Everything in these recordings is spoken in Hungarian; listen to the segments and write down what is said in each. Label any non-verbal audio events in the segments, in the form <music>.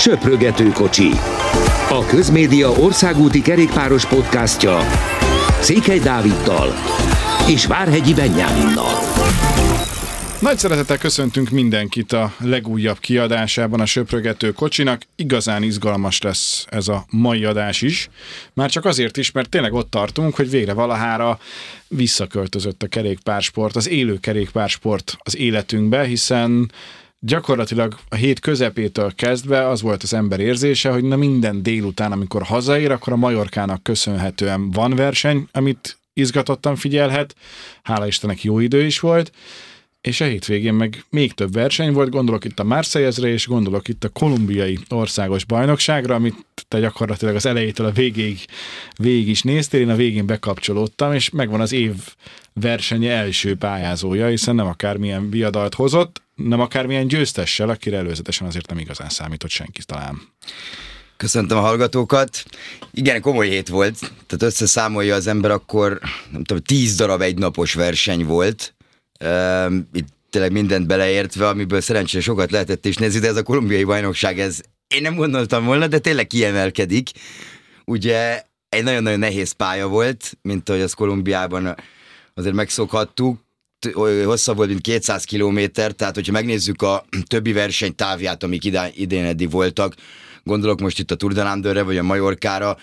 Söprögető kocsi. A Közmédia országúti kerékpáros podcastja Székely Dáviddal és Várhegyi Benyáminnal. Nagy szeretettel köszöntünk mindenkit a legújabb kiadásában a Söprögető kocsinak. Igazán izgalmas lesz ez a mai adás is. Már csak azért is, mert tényleg ott tartunk, hogy végre valahára visszaköltözött a kerékpársport, az élő kerékpársport az életünkbe, hiszen gyakorlatilag a hét közepétől kezdve az volt az ember érzése, hogy na minden délután, amikor hazaér, akkor a Majorkának köszönhetően van verseny, amit izgatottan figyelhet, hála Istennek jó idő is volt, és a hétvégén meg még több verseny volt, gondolok itt a Marseillezre, és gondolok itt a kolumbiai országos bajnokságra, amit te gyakorlatilag az elejétől a végéig, végig is néztél, én a végén bekapcsolódtam, és megvan az év versenye első pályázója, hiszen nem akármilyen viadalt hozott, nem akármilyen győztessel, akire előzetesen azért nem igazán számított senki talán. Köszöntöm a hallgatókat. Igen, komoly hét volt, tehát összeszámolja az ember, akkor nem tudom, tíz darab egynapos verseny volt. Itt tényleg mindent beleértve, amiből szerencsére sokat lehetett is nézni, de ez a kolumbiai bajnokság, ez én nem gondoltam volna, de tényleg kiemelkedik. Ugye egy nagyon-nagyon nehéz pálya volt, mint ahogy az Kolumbiában azért megszokhattuk, hosszabb volt, mint 200 kilométer, tehát hogyha megnézzük a többi verseny távíját, amik idén eddig voltak, gondolok most itt a Tour de Landerre, vagy a Majorkára,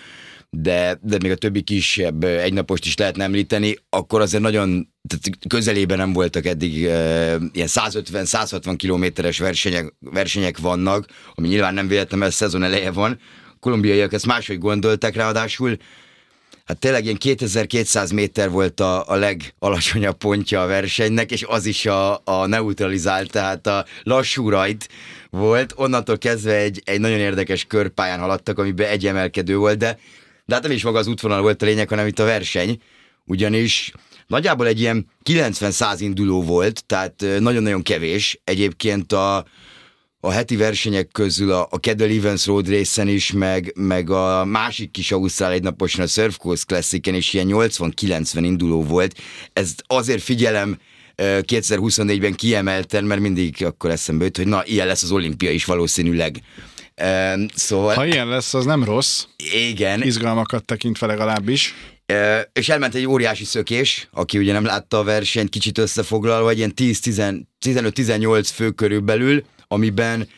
de, de még a többi kisebb egynapost is lehetne említeni, akkor azért nagyon tehát közelében nem voltak eddig e, ilyen 150-160 kilométeres versenyek, versenyek vannak, ami nyilván nem véletlen, mert szezon eleje van. A kolumbiaiak ezt máshogy gondoltak ráadásul, Hát tényleg ilyen 2200 méter volt a, a legalacsonyabb pontja a versenynek, és az is a, a neutralizált, tehát a lassú rajt volt. Onnantól kezdve egy, egy nagyon érdekes körpályán haladtak, amiben egy emelkedő volt, de, de hát nem is maga az útvonal volt a lényeg, hanem itt a verseny, ugyanis nagyjából egy ilyen 90-100 induló volt, tehát nagyon-nagyon kevés. Egyébként a, a heti versenyek közül a, a Kedel Evans Road részen is, meg, meg a másik kis Ausztrál egynaposan a Surf Coast Classic-en is ilyen 80-90 induló volt. Ez azért figyelem 2024-ben kiemelten, mert mindig akkor eszembe jut, hogy na, ilyen lesz az olimpia is valószínűleg. Szóval... Ha ilyen lesz, az nem rossz. Igen. Izgalmakat tekintve legalábbis. És elment egy óriási szökés, aki ugye nem látta a versenyt, kicsit összefoglalva, egy ilyen 10-15-18 fő körülbelül, amiben,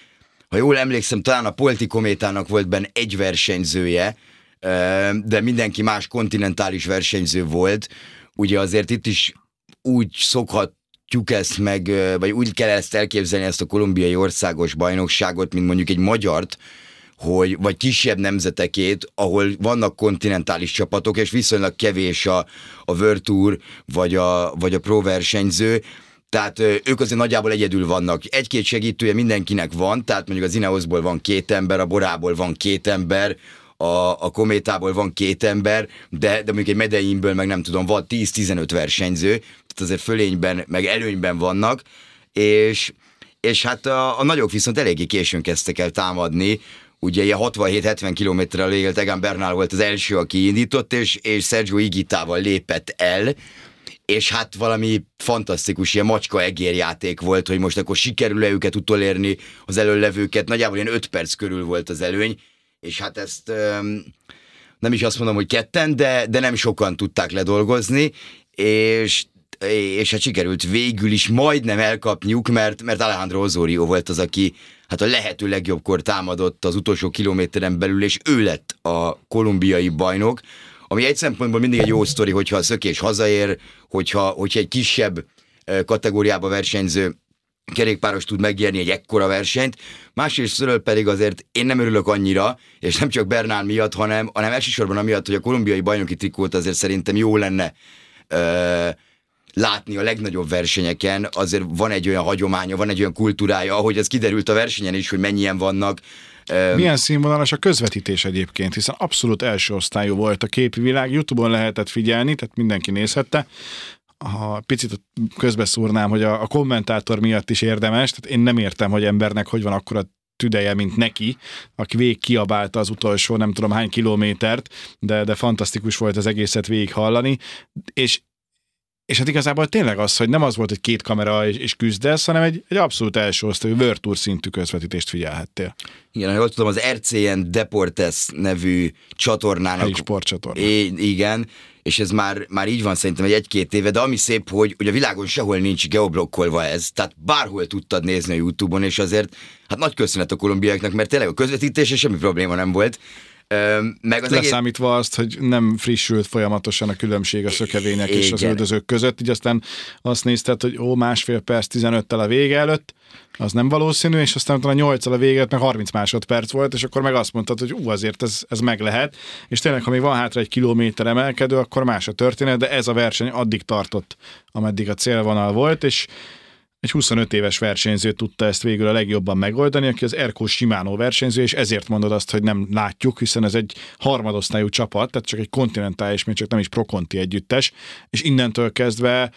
ha jól emlékszem, talán a Politikométának volt benne egy versenyzője, de mindenki más kontinentális versenyző volt. Ugye azért itt is úgy szokhatjuk ezt meg, vagy úgy kell ezt elképzelni, ezt a kolumbiai országos bajnokságot, mint mondjuk egy magyart, hogy, vagy kisebb nemzetekét, ahol vannak kontinentális csapatok, és viszonylag kevés a, a World Tour, vagy a, vagy a Pro versenyző, tehát ők azért nagyjából egyedül vannak. Egy-két segítője mindenkinek van, tehát mondjuk az Ineosból van két ember, a Borából van két ember, a, a Kométából van két ember, de, de mondjuk egy Medeinből meg nem tudom, van 10-15 versenyző, azért fölényben, meg előnyben vannak, és, és hát a, a nagyok viszont eléggé későn kezdtek el támadni, ugye ilyen 67-70 kilométerrel végelt Egan Bernal volt az első, aki indított, és, és Sergio Igitával lépett el, és hát valami fantasztikus, ilyen macska egérjáték volt, hogy most akkor sikerül-e őket utolérni az előlevőket, nagyjából ilyen 5 perc körül volt az előny, és hát ezt nem is azt mondom, hogy ketten, de, de nem sokan tudták ledolgozni, és és hát sikerült végül is majdnem elkapniuk, mert, mert Alejandro Osorio volt az, aki hát a lehető legjobbkor támadott az utolsó kilométeren belül, és ő lett a kolumbiai bajnok, ami egy szempontból mindig egy jó sztori, hogyha a szökés hazaér, hogyha, hogyha egy kisebb kategóriába versenyző kerékpáros tud megnyerni egy ekkora versenyt, másrészt pedig azért én nem örülök annyira, és nem csak Bernál miatt, hanem, hanem elsősorban amiatt, hogy a kolumbiai bajnoki trikót azért szerintem jó lenne ö, látni a legnagyobb versenyeken, azért van egy olyan hagyománya, van egy olyan kultúrája, ahogy ez kiderült a versenyen is, hogy mennyien vannak, milyen színvonalas a közvetítés egyébként, hiszen abszolút első osztályú volt a képi világ, Youtube-on lehetett figyelni, tehát mindenki nézhette. Ha picit közbeszúrnám, hogy a, a kommentátor miatt is érdemes, tehát én nem értem, hogy embernek hogy van akkor a tüdeje, mint neki, aki végig kiabálta az utolsó nem tudom hány kilométert, de, de fantasztikus volt az egészet végig hallani, és és hát igazából tényleg az, hogy nem az volt, hogy két kamera és, és küzdesz, hanem egy, egy abszolút első osztályú World Tour szintű közvetítést figyelhettél. Igen, ha jól tudom, az RCN Deportes nevű csatornának... Helyi sportcsatorna. É, igen, és ez már, már így van szerintem egy egy-két éve, de ami szép, hogy, hogy a világon sehol nincs geoblokkolva ez, tehát bárhol tudtad nézni a Youtube-on, és azért hát nagy köszönet a kolumbiáknak, mert tényleg a közvetítése semmi probléma nem volt. Meg az Leszámítva egész... azt, hogy nem frissült folyamatosan a különbség a szökevények Igen. és az üldözők között, így aztán azt nézted, hogy ó, másfél perc 15-tel a vége előtt, az nem valószínű, és aztán utána 8 a vége meg 30 másodperc volt, és akkor meg azt mondtad, hogy ú, azért ez, ez meg lehet, és tényleg, ha még van hátra egy kilométer emelkedő, akkor más a történet, de ez a verseny addig tartott, ameddig a célvonal volt, és egy 25 éves versenyző tudta ezt végül a legjobban megoldani, aki az Erkó Simánó versenyző, és ezért mondod azt, hogy nem látjuk, hiszen ez egy harmadosztályú csapat, tehát csak egy kontinentális, még csak nem is prokonti együttes, és innentől kezdve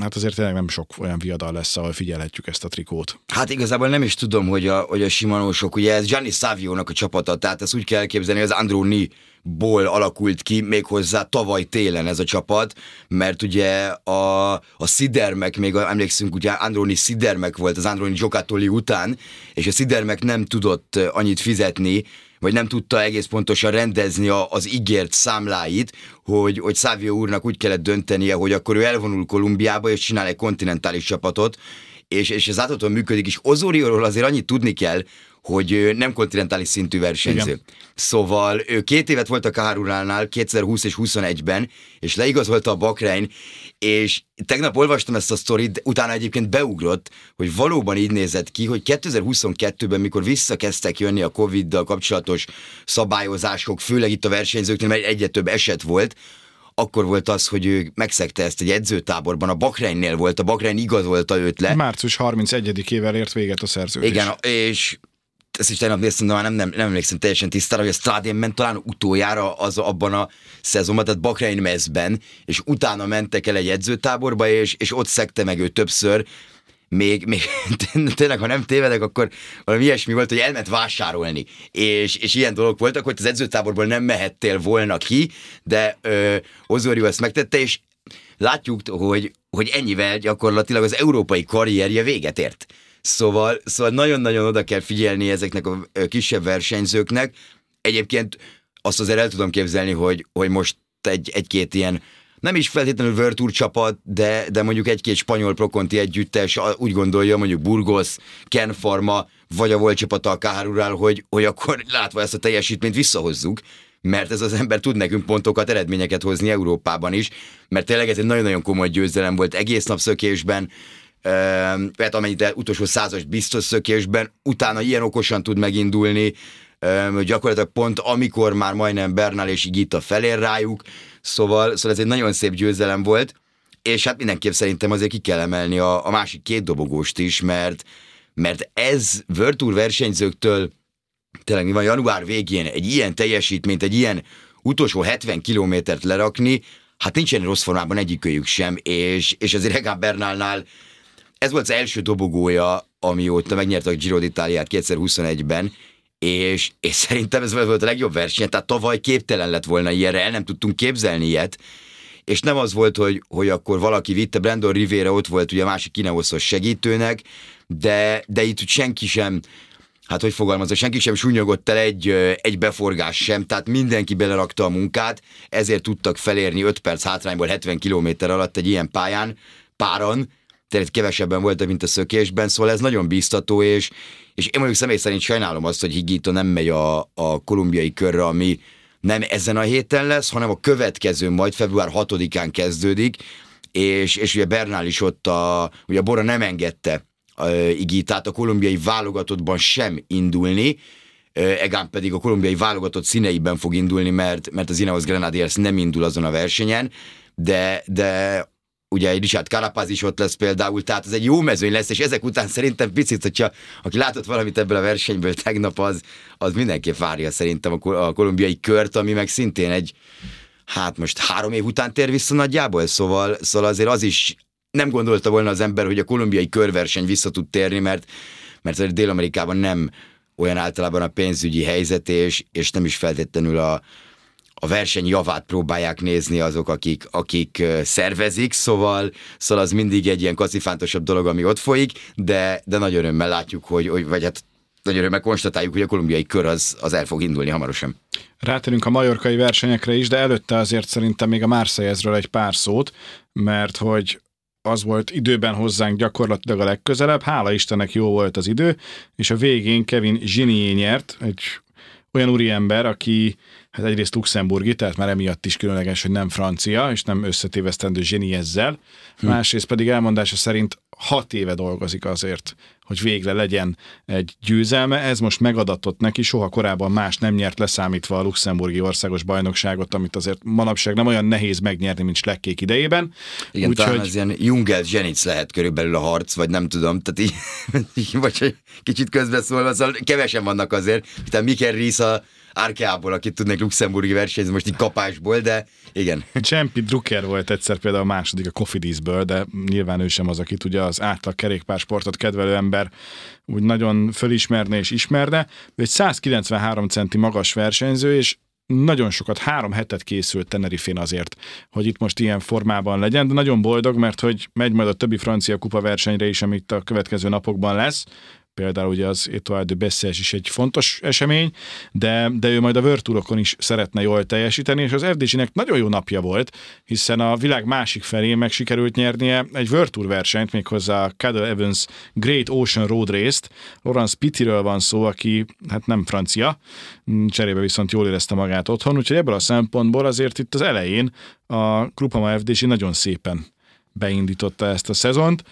hát azért tényleg nem sok olyan viadal lesz, ahol figyelhetjük ezt a trikót. Hát igazából nem is tudom, hogy a, hogy a Simanósok, ugye ez Gianni Savio-nak a csapata, tehát ezt úgy kell elképzelni, hogy az Androni ból alakult ki méghozzá tavaly télen ez a csapat, mert ugye a, a Sidermek, még emlékszünk, ugye Androni Sidermek volt az Androni Giocattoli után, és a Sidermek nem tudott annyit fizetni, vagy nem tudta egész pontosan rendezni az ígért számláit, hogy, hogy Szávio úrnak úgy kellett döntenie, hogy akkor ő elvonul Kolumbiába, és csinál egy kontinentális csapatot, és, és ez átadóan működik, és Ozorióról azért annyit tudni kell, hogy nem kontinentális szintű versenyző. Igen. Szóval ő két évet volt a Káruránál, 2020 és 21-ben, és leigazolta a Bakrein, és tegnap olvastam ezt a sztorit, utána egyébként beugrott, hogy valóban így nézett ki, hogy 2022-ben, mikor visszakezdtek jönni a Covid-dal kapcsolatos szabályozások, főleg itt a versenyzőknél, mert egyre több eset volt, akkor volt az, hogy ő megszegte ezt egy edzőtáborban, a Bakreinnél volt, a Bakrein igazolta őt le. Március 31-ével ért véget a szerződés. Igen, és ezt is tegnap néztem, de már nem, nem, nem emlékszem teljesen tisztára, hogy a Stadion ment talán utoljára az abban a szezonban, tehát Bakrein mezben, és utána mentek el egy edzőtáborba, és, és ott szekte meg ő többször, még, még <laughs> tényleg, ha nem tévedek, akkor valami ilyesmi volt, hogy elment vásárolni, és, és ilyen dolgok voltak, hogy az edzőtáborból nem mehettél volna ki, de ö, Ozorio ezt megtette, és látjuk, hogy, hogy ennyivel gyakorlatilag az európai karrierje véget ért. Szóval, szóval nagyon-nagyon oda kell figyelni ezeknek a kisebb versenyzőknek. Egyébként azt azért el tudom képzelni, hogy, hogy most egy, egy-két ilyen nem is feltétlenül Tour csapat, de, de mondjuk egy-két spanyol prokonti együttes úgy gondolja, mondjuk Burgos, Ken Farma, vagy a volt csapata a Kárurál, hogy, hogy akkor látva ezt a teljesítményt visszahozzuk, mert ez az ember tud nekünk pontokat, eredményeket hozni Európában is, mert tényleg ez egy nagyon-nagyon komoly győzelem volt egész nap szökésben, hát amennyit utolsó százas biztos szökésben, utána ilyen okosan tud megindulni, gyakorlatilag pont amikor már majdnem Bernal és Igita felér rájuk, szóval, szóval ez egy nagyon szép győzelem volt, és hát mindenképp szerintem azért ki kell emelni a, a másik két dobogóst is, mert, mert ez World Tour versenyzőktől tényleg mi van január végén egy ilyen teljesítményt, egy ilyen utolsó 70 kilométert lerakni, hát nincsen rossz formában egyikőjük sem, és, és azért Egan Bernálnál ez volt az első dobogója, amióta megnyerte a Giro d'Italiát 2021-ben, és, és szerintem ez volt a legjobb verseny, tehát tavaly képtelen lett volna ilyenre, el nem tudtunk képzelni ilyet, és nem az volt, hogy, hogy akkor valaki vitte, Brandon Rivera ott volt ugye a másik kineoszos segítőnek, de, de itt senki sem, hát hogy fogalmazza, senki sem sunyogott el egy, egy beforgás sem, tehát mindenki belerakta a munkát, ezért tudtak felérni 5 perc hátrányból 70 km alatt egy ilyen pályán, páran, tényleg kevesebben voltak, mint a szökésben, szóval ez nagyon bíztató, és, és én mondjuk személy szerint sajnálom azt, hogy Higito nem megy a, a kolumbiai körre, ami nem ezen a héten lesz, hanem a következő, majd február 6-án kezdődik, és, és ugye Bernál is ott a, ugye a Bora nem engedte Igitát a kolumbiai válogatottban sem indulni, Egán pedig a kolumbiai válogatott színeiben fog indulni, mert, mert az Ineos Grenadiers nem indul azon a versenyen, de, de ugye egy Richard Carapaz is ott lesz például, tehát ez egy jó mezőny lesz, és ezek után szerintem picit, hogyha aki látott valamit ebből a versenyből tegnap, az, az mindenképp várja szerintem a, a kolumbiai kört, ami meg szintén egy, hát most három év után tér vissza nagyjából, szóval, szóval azért az is nem gondolta volna az ember, hogy a kolumbiai körverseny vissza tud térni, mert, mert Dél-Amerikában nem olyan általában a pénzügyi helyzet, és, és nem is feltétlenül a, a verseny javát próbálják nézni azok, akik, akik szervezik, szóval, szóval az mindig egy ilyen kacifántosabb dolog, ami ott folyik, de, de nagy örömmel látjuk, hogy, hogy vagy hát nagy örömmel konstatáljuk, hogy a kolumbiai kör az, az el fog indulni hamarosan. Rátérünk a majorkai versenyekre is, de előtte azért szerintem még a Marseillezről egy pár szót, mert hogy az volt időben hozzánk gyakorlatilag a legközelebb, hála Istennek jó volt az idő, és a végén Kevin Zsinié nyert, egy olyan úriember, aki hát egyrészt luxemburgi, tehát már emiatt is különleges, hogy nem francia, és nem összetévesztendő zseni ezzel. Hm. Másrészt pedig elmondása szerint hat éve dolgozik azért, hogy végre legyen egy győzelme. Ez most megadatott neki, soha korábban más nem nyert leszámítva a luxemburgi országos bajnokságot, amit azért manapság nem olyan nehéz megnyerni, mint Slekkék idejében. Igen, Úgy, talán hogy... az ilyen Jungel Zsenic lehet körülbelül a harc, vagy nem tudom, tehát így, <laughs> vagy kicsit közbeszólva, szóval kevesen vannak azért, tehát Mikel Ries a Árkeából, akit tudnék luxemburgi versenyezni most így kapásból, de igen. <laughs> Csempi Drucker volt egyszer például a második a Cofidisből, de nyilván ő sem az, akit ugye az átlag kerékpársportot kedvelő ember úgy nagyon fölismerne és ismerne. Ő egy 193 centi magas versenyző, és nagyon sokat, három hetet készült Tenerifén azért, hogy itt most ilyen formában legyen, de nagyon boldog, mert hogy megy majd a többi francia kupa versenyre is, amit a következő napokban lesz, például ugye az Etoile de Bessés is egy fontos esemény, de, de ő majd a Virtuokon is szeretne jól teljesíteni, és az FDC-nek nagyon jó napja volt, hiszen a világ másik felén meg sikerült nyernie egy Virtual versenyt, méghozzá a Cadel Evans Great Ocean Road Race-t. Laurence Pittiről van szó, aki hát nem francia, cserébe viszont jól érezte magát otthon, úgyhogy ebből a szempontból azért itt az elején a Grupama FDC nagyon szépen beindította ezt a szezont.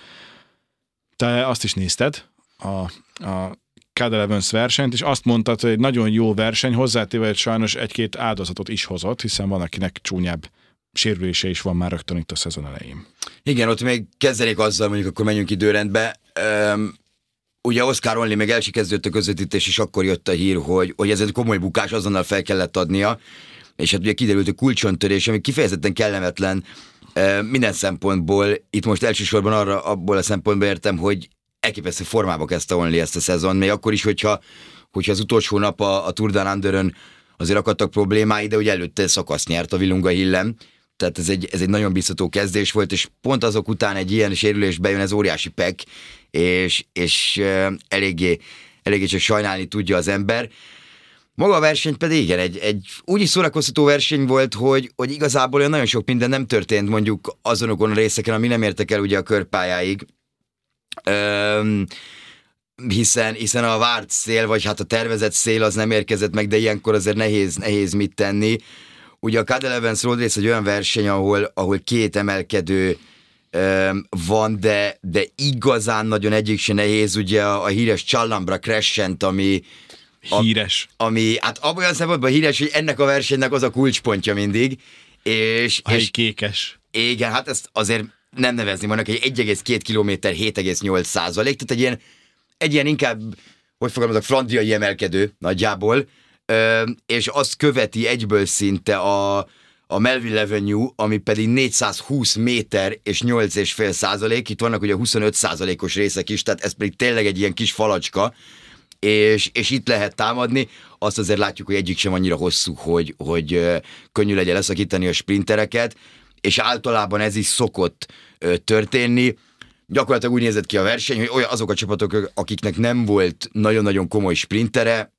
Te azt is nézted, a, a Cadel Evans versenyt, és azt mondtad, hogy egy nagyon jó verseny, hozzátéve, hogy sajnos egy-két áldozatot is hozott, hiszen van, akinek csúnyább sérülése is van már rögtön itt a szezon elején. Igen, ott még kezdenék azzal, mondjuk akkor menjünk időrendbe. Um, ugye Oscar Only még el kezdődött a közvetítés, és akkor jött a hír, hogy, hogy ez egy komoly bukás, azonnal fel kellett adnia, és hát ugye kiderült a kulcsontörés, ami kifejezetten kellemetlen minden szempontból. Itt most elsősorban arra abból a szempontból értem, hogy elképesztő formába kezdte Only ezt a szezon, még akkor is, hogyha, hogyha az utolsó nap a, a Tour de Landeren azért akadtak problémái, de ugye előtte szakasz nyert a Vilunga Hillem, tehát ez egy, ez egy nagyon biztató kezdés volt, és pont azok után egy ilyen sérülés bejön, ez óriási pek, és, és eléggé, eléggé csak sajnálni tudja az ember. Maga a verseny pedig igen, egy, egy úgy is szórakoztató verseny volt, hogy, hogy igazából olyan nagyon sok minden nem történt mondjuk azonokon a részeken, ami nem értek el ugye a körpályáig, Öm, hiszen, hiszen a várt szél, vagy hát a tervezett szél az nem érkezett meg, de ilyenkor azért nehéz, nehéz mit tenni. Ugye a Cadel Evans Road Race egy olyan verseny, ahol, ahol két emelkedő öm, van, de, de igazán nagyon egyik se nehéz, ugye a, a híres Challambra Crescent, ami Híres. A, ami, hát abban olyan szempontból híres, hogy ennek a versenynek az a kulcspontja mindig. És, a és kékes. Igen, hát ezt azért nem nevezni, vannak egy 1,2 km 7,8 százalék, tehát egy ilyen, egy ilyen inkább, hogy fogalmazok, flandriai emelkedő nagyjából, ö, és azt követi egyből szinte a, a Melville Avenue, ami pedig 420 méter és 8,5 százalék, itt vannak ugye 25 százalékos részek is, tehát ez pedig tényleg egy ilyen kis falacska, és, és itt lehet támadni, azt azért látjuk, hogy egyik sem annyira hosszú, hogy, hogy könnyű legyen leszakítani a sprintereket, és általában ez is szokott történni. Gyakorlatilag úgy nézett ki a verseny, hogy olyan azok a csapatok, akiknek nem volt nagyon-nagyon komoly sprintere,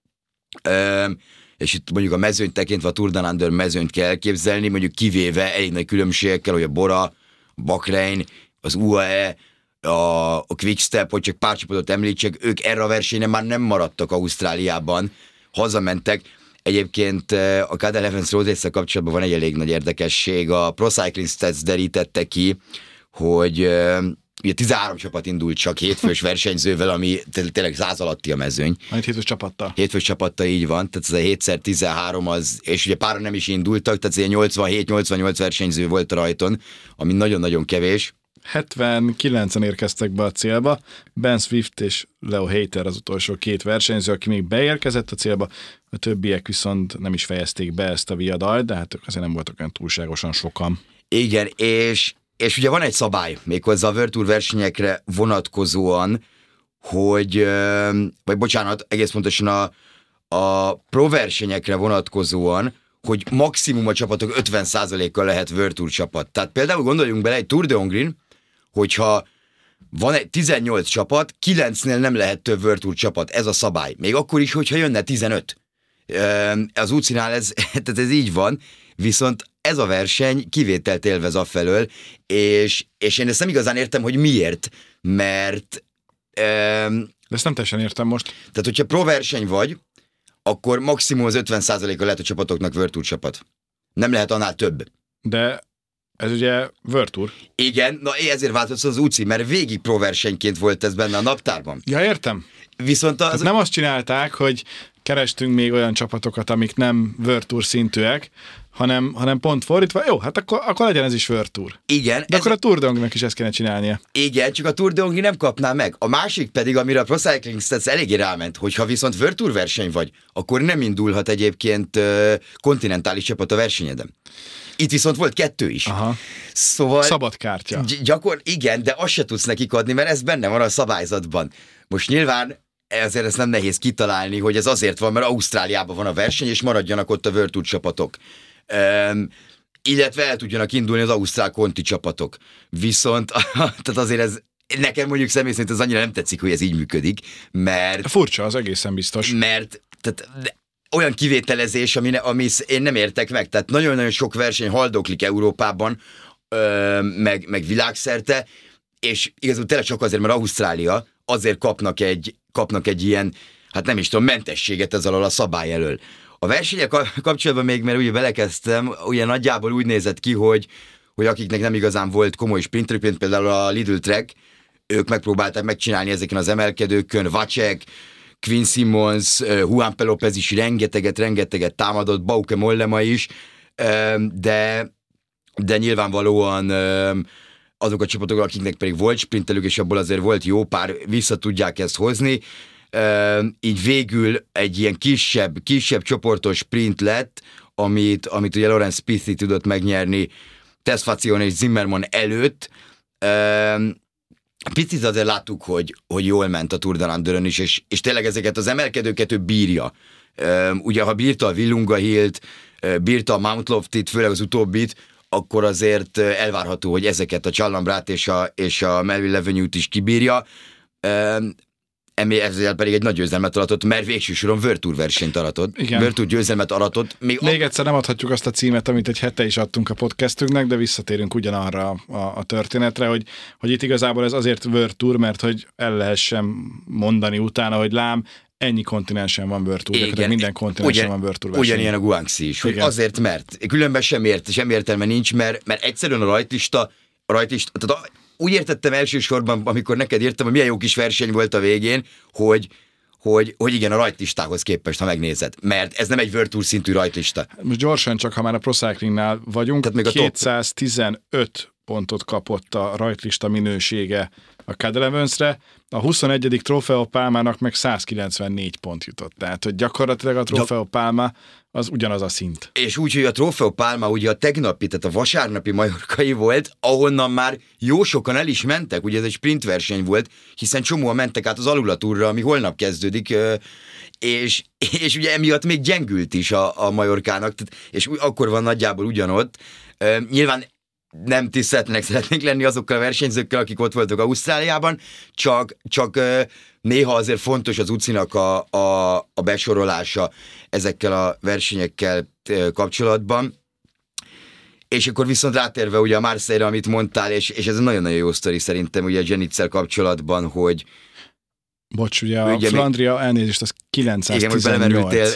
és itt mondjuk a mezőnyt tekintve a Tour de Lander mezőnyt kell elképzelni, mondjuk kivéve elég nagy különbségekkel, hogy a Bora, Bakrein, az UAE, a, a Quickstep, hogy csak pár csapatot említsek, ők erre a versenyre már nem maradtak Ausztráliában, hazamentek, Egyébként eh, a Cadel Evans Road kapcsolatban van egy elég nagy érdekesség. A Pro Cycling Stats derítette ki, hogy eh, ugye 13 csapat indult csak hétfős <laughs> versenyzővel, ami tényleg száz alatti a mezőny. Majd hétfős csapattal. Hétfős csapattal így van, tehát ez a 7 13 az, és ugye pára nem is indultak, tehát ez 87-88 versenyző volt a rajton, ami nagyon-nagyon kevés. 79-en érkeztek be a célba, Ben Swift és Leo Hater az utolsó két versenyző, aki még beérkezett a célba, a többiek viszont nem is fejezték be ezt a viadalt, de hát ők azért nem voltak olyan túlságosan sokan. Igen, és, és ugye van egy szabály, méghozzá a Virtual versenyekre vonatkozóan, hogy, vagy bocsánat, egész pontosan a, a pro versenyekre vonatkozóan, hogy maximum a csapatok 50%-kal lehet World csapat. Tehát például gondoljunk bele egy Tour de Hongrin, hogyha van egy 18 csapat, 9-nél nem lehet több World csapat, ez a szabály. Még akkor is, hogyha jönne 15. Az úcinál ez, <laughs> tehát ez így van, viszont ez a verseny kivételt élvez afelől, és, és én ezt nem igazán értem, hogy miért, mert... Um, De ezt nem teljesen értem most. Tehát, hogyha pro verseny vagy, akkor maximum az 50%-a lehet a csapatoknak World Tour csapat. Nem lehet annál több. De ez ugye World Tour. Igen, na ezért változott az UCI, mert végig pro versenyként volt ez benne a naptárban. Ja, értem. Viszont az... Tehát nem azt csinálták, hogy kerestünk még olyan csapatokat, amik nem Tour szintűek, hanem, hanem pont fordítva, jó, hát akkor, akkor legyen ez is World Tour. Igen. De ez... akkor a Tour de Hongrinak is ezt kéne csinálnia. Igen, csak a Tour de Hongri nem kapná meg. A másik pedig, amire a Pro Cycling Stats eléggé ráment, hogyha viszont World Tour verseny vagy, akkor nem indulhat egyébként uh, kontinentális csapat a versenyeden. Itt viszont volt kettő is. Aha. Szóval... Szabad kártya. Gy- gyakor, igen, de azt se tudsz nekik adni, mert ez benne van a szabályzatban. Most nyilván ezért ez nem nehéz kitalálni, hogy ez azért van, mert Ausztráliában van a verseny, és maradjanak ott a World Tour csapatok. Um, illetve el tudjanak indulni az Ausztrál konti csapatok. Viszont, <laughs> tehát azért ez nekem mondjuk személy szerint az annyira nem tetszik, hogy ez így működik, mert... Furcsa, az egészen biztos. Mert tehát, olyan kivételezés, ami, ami én nem értek meg. Tehát nagyon-nagyon sok verseny haldoklik Európában, ö, meg, meg világszerte, és igazából tényleg csak azért, mert Ausztrália azért kapnak egy, kapnak egy ilyen, hát nem is tudom, mentességet ez alól a szabály elől. A versenyek kapcsolatban még, mert ugye belekezdtem, ugye nagyjából úgy nézett ki, hogy, hogy akiknek nem igazán volt komoly sprinterük, mint például a Lidl Trek, ők megpróbálták megcsinálni ezeken az emelkedőkön, Vacek, Quinn Simmons, Juan Pelopez is rengeteget, rengeteget támadott, Bauke Mollema is, de, de nyilvánvalóan azok a csapatok, akiknek pedig volt sprintelük, és abból azért volt jó pár, vissza tudják ezt hozni. Így végül egy ilyen kisebb, kisebb csoportos sprint lett, amit, amit ugye Lorenz Spithi tudott megnyerni Tesfacion és Zimmerman előtt. Picit azért láttuk, hogy, hogy jól ment a Tour de Landeren is, és, és tényleg ezeket az emelkedőket ő bírja. Ugye, ha bírta a Villunga Hilt, bírta a Mount Loftit, főleg az utóbbit, akkor azért elvárható, hogy ezeket a Csallambrát és a, és a Melville Avenue-t is kibírja. Ezzel pedig egy nagy győzelmet aratott, mert végső soron Tour versenyt aratott. Igen. Tour győzelmet aratott. Még, még a... egyszer nem adhatjuk azt a címet, amit egy hete is adtunk a podcastünknek, de visszatérünk ugyanarra a, a történetre, hogy, hogy itt igazából ez azért Tour, mert hogy el lehessen mondani utána, hogy lám, ennyi kontinensen van Igen, minden kontinensen ugyan, van verseny. Ugyanilyen a Guangxi is, hogy azért, mert különben sem, ért, sem értelme nincs, mert, mert egyszerűen a rajtlista, a rajtlista tehát a, úgy értettem elsősorban, amikor neked írtam, hogy milyen jó kis verseny volt a végén, hogy, hogy, hogy igen, a rajtlistához képest, ha megnézed. Mert ez nem egy World Tour szintű rajtlista. Most gyorsan csak, ha már a Pro Cyclingnál vagyunk, Tehát még a 215 pontot kapott a rajtlista minősége a Cadelevensre, a 21. Trofeo Pálmának meg 194 pont jutott. Tehát, hogy gyakorlatilag a Trofeo Pálma az ugyanaz a szint. És úgy, hogy a Trofeo Pálma ugye a tegnapi, tehát a vasárnapi majorkai volt, ahonnan már jó sokan el is mentek, ugye ez egy sprint verseny volt, hiszen csomóan mentek át az alulatúrra, ami holnap kezdődik, és, és ugye emiatt még gyengült is a, a Majorkának, tehát, és akkor van nagyjából ugyanott. Nyilván nem tiszteletlenek szeretnénk lenni azokkal a versenyzőkkel, akik ott voltak Ausztráliában, csak, csak néha azért fontos az UCI-nak a, a, a besorolása ezekkel a versenyekkel kapcsolatban. És akkor viszont rátérve ugye a Marseille-re, amit mondtál, és, és ez nagyon-nagyon jó sztori szerintem ugye a Jenitszel kapcsolatban, hogy Bocs, ugye a ugye Flandria, még... elnézést, az 918. Igen,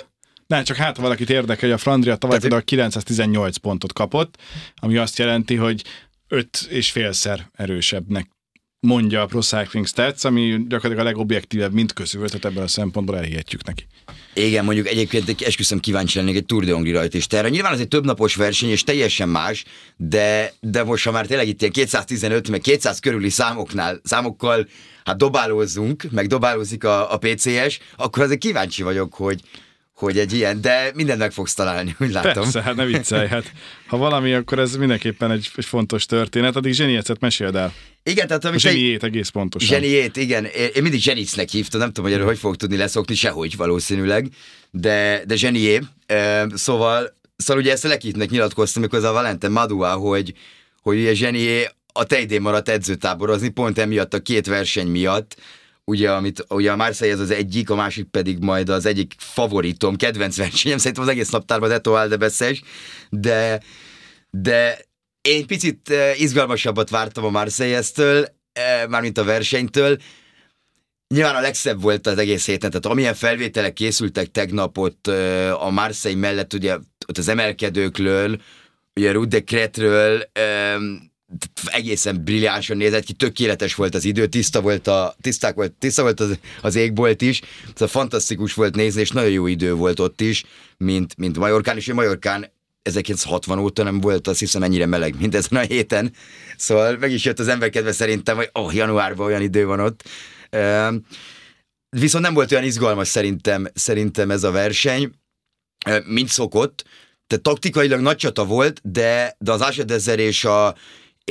nem, csak hát valakit érdekel, hogy a Flandria tavaly például 918 pontot kapott, ami azt jelenti, hogy öt és félszer erősebbnek mondja a Pro Cycling Stats, ami gyakorlatilag a legobjektívebb mint közül, tehát ebből a szempontból elhihetjük neki. Igen, mondjuk egyébként esküszöm kíváncsi lennék egy Tour de Hongri rajt és terre. Nyilván ez egy többnapos verseny, és teljesen más, de, de most ha már tényleg itt ilyen 215, meg 200 körüli számoknál, számokkal hát dobálózzunk, meg dobálózik a, a PCS, akkor azért kíváncsi vagyok, hogy, hogy egy ilyen, de mindent meg fogsz találni, úgy látom. Persze, hát ne viccelj, hát ha valami, akkor ez mindenképpen egy, egy fontos történet, addig Zseniecet meséld el. Igen, tehát amit... Zseniét egész pontosan. Zseniét, igen. Én mindig Zsenicnek hívtam, nem tudom, hogy erről hogy fog tudni leszokni, sehogy valószínűleg, de, de Zsenié. Szóval szóval ugye ezt a Lekitnek nyilatkoztam, amikor az a Valente Madua, hogy, hogy ugye Zsenié a tejdén maradt edzőtáborozni, pont emiatt a két verseny miatt, ugye, amit, ugye a Marseille ez az egyik, a másik pedig majd az egyik favoritom, kedvenc versenyem, szerintem az egész naptárban Etoile de Beszes, de, de én picit eh, izgalmasabbat vártam a Marseille-től, eh, mármint a versenytől, Nyilván a legszebb volt az egész héten, tehát amilyen felvételek készültek tegnap ott eh, a Marseille mellett, ugye ott az emelkedőkről, ugye Rude Kretről, egészen brilliánsan nézett ki, tökéletes volt az idő, tiszta volt, a, tiszták volt, tiszta volt az, az égbolt is, szóval fantasztikus volt nézni, és nagyon jó idő volt ott is, mint, mint Majorkán, és Majorkán 1960 óta nem volt azt hiszem ennyire meleg, mint ezen a héten. Szóval meg is jött az ember kedve szerintem, hogy oh, januárban olyan idő van ott. Viszont nem volt olyan izgalmas szerintem, szerintem ez a verseny, mint szokott. Tehát taktikailag nagy csata volt, de, de az Asedezer és a,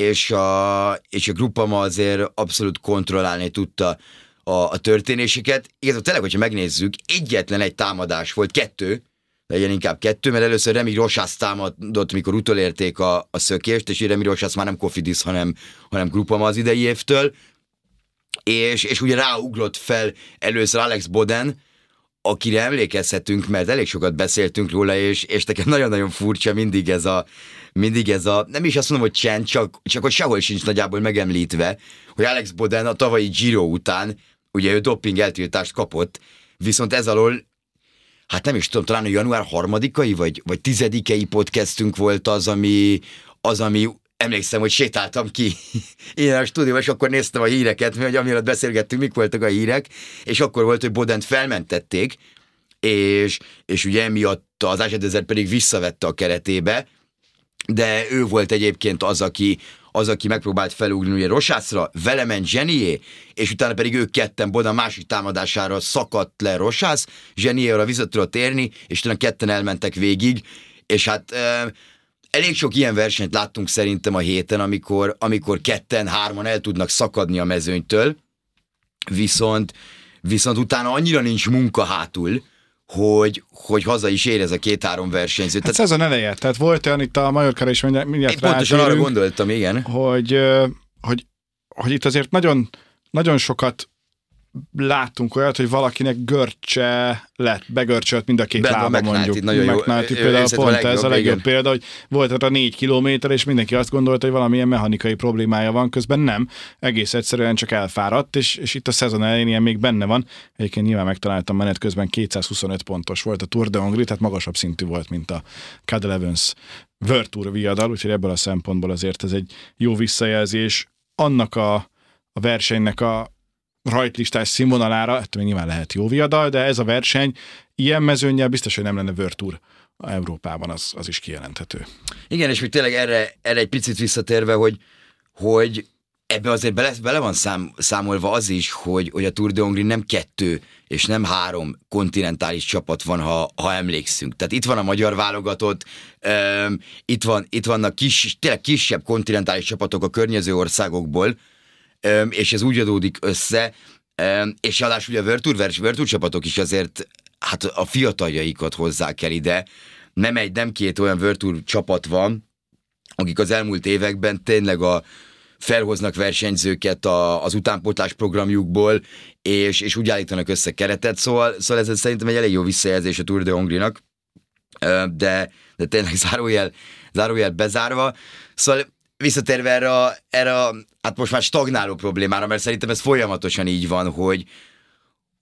és a, és a Gruppama azért abszolút kontrollálni tudta a, a történéseket. Igazából tényleg, hogyha megnézzük, egyetlen egy támadás volt, kettő, legyen inkább kettő, mert először Remi Rosász támadott, mikor utolérték a, a szökést, és Remi Rosász már nem Kofidis, hanem, hanem Gruppama az idei évtől, és, és ugye ráugrott fel először Alex Boden, akire emlékezhetünk, mert elég sokat beszéltünk róla, és, és nekem nagyon-nagyon furcsa mindig ez a, mindig ez a, nem is azt mondom, hogy csend, csak, csak hogy sehol sincs nagyjából megemlítve, hogy Alex Boden a tavalyi Giro után, ugye ő doping eltiltást kapott, viszont ez alól hát nem is tudom, talán a január harmadikai, vagy, vagy tizedikei podcastünk volt az, ami, az, ami emlékszem, hogy sétáltam ki <laughs> én a stúdióban, és akkor néztem a híreket, mert amiatt beszélgettünk, mik voltak a hírek, és akkor volt, hogy Bodent felmentették, és, és ugye emiatt az Ásedezer pedig visszavette a keretébe, de ő volt egyébként az, aki, az, aki megpróbált felugni ugye Rosászra, vele ment Zsenié, és utána pedig ők ketten Boda másik támadására szakadt le Rosász, Zseniéra vissza tudott érni, és utána ketten elmentek végig, és hát e, elég sok ilyen versenyt láttunk szerintem a héten, amikor, amikor ketten, hárman el tudnak szakadni a mezőnytől, viszont, viszont utána annyira nincs munka hátul, hogy, hogy haza is ér ez a két-három versenyző. Hát tehát, szezon eleje, tehát volt olyan itt a Majorkára is mindjárt, mindjárt Én pontosan arra gondoltam, igen. Hogy, hogy, hogy itt azért nagyon, nagyon sokat láttunk olyat, hogy valakinek görcse lett, begörcsölt mind a két lába mondjuk. Nagyon jó. McNulty például pont legjobb, ez a legjobb igen. példa, hogy volt a négy kilométer, és mindenki azt gondolta, hogy valamilyen mechanikai problémája van, közben nem. Egész egyszerűen csak elfáradt, és, és itt a szezon elején ilyen még benne van. Egyébként nyilván megtaláltam menet közben 225 pontos volt a Tour de Hongrie, tehát magasabb szintű volt, mint a Cadel Evans Tour viadal, úgyhogy ebből a szempontból azért ez egy jó visszajelzés annak a, a versenynek a, rajtlistás színvonalára, ettől még nyilván lehet jó viadal, de ez a verseny ilyen mezőnyel biztos, hogy nem lenne Tour Európában, az, az is kijelenthető. Igen, és még tényleg erre, erre egy picit visszatérve, hogy, hogy ebbe azért bele, bele van szám, számolva az is, hogy, hogy a Tour de Hongrie nem kettő és nem három kontinentális csapat van, ha, ha emlékszünk. Tehát itt van a magyar válogatott, um, itt, van, itt vannak kis, tényleg kisebb kontinentális csapatok a környező országokból, és ez úgy adódik össze, és ráadásul ugye a Virtual, Virtual csapatok is azért hát a fiataljaikat hozzák el ide. Nem egy, nem két olyan Virtual csapat van, akik az elmúlt években tényleg a, felhoznak versenyzőket a, az utánpótlás programjukból, és, és úgy állítanak össze keretet, szóval, szóval ez szerintem egy elég jó visszajelzés a Tour de Hongrinak, de, de tényleg zárójel, zárójel bezárva. Szóval visszatérve erre, a, erre a, hát most már stagnáló problémára, mert szerintem ez folyamatosan így van, hogy,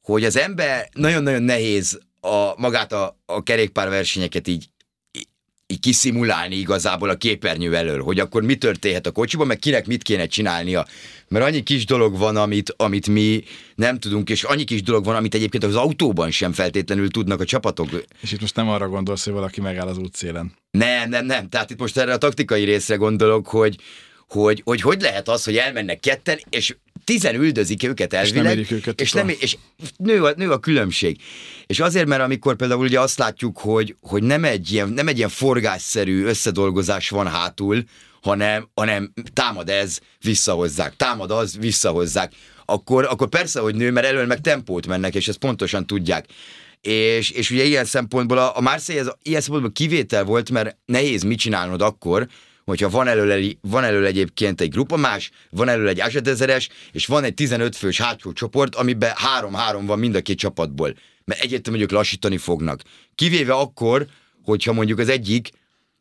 hogy az ember nagyon-nagyon nehéz a, magát a, a kerékpárversenyeket így így kiszimulálni igazából a képernyő elől, hogy akkor mi történhet a kocsiban, meg kinek mit kéne csinálnia. Mert annyi kis dolog van, amit, amit mi nem tudunk, és annyi kis dolog van, amit egyébként az autóban sem feltétlenül tudnak a csapatok. És itt most nem arra gondolsz, hogy valaki megáll az útszélen. Nem, nem, nem. Tehát itt most erre a taktikai részre gondolok, hogy, hogy, hogy hogy lehet az, hogy elmennek ketten, és tizen üldözik őket elvileg, és, nem őket és, nem, és nő, a, nő a különbség. És azért, mert amikor például ugye azt látjuk, hogy, hogy nem, egy ilyen, nem egy ilyen forgásszerű összedolgozás van hátul, hanem, hanem támad ez, visszahozzák, támad az, visszahozzák, akkor, akkor persze, hogy nő, mert elől meg tempót mennek, és ezt pontosan tudják. És, és ugye ilyen szempontból a, a Marseille ez ilyen szempontból kivétel volt, mert nehéz mit csinálnod akkor, hogyha van elől, van elől egyébként egy grupa más, van elől egy ezeres, és van egy 15 fős hátsó csoport, amiben három-három van mind a két csapatból. Mert egyértelműen mondjuk lassítani fognak. Kivéve akkor, hogyha mondjuk az egyik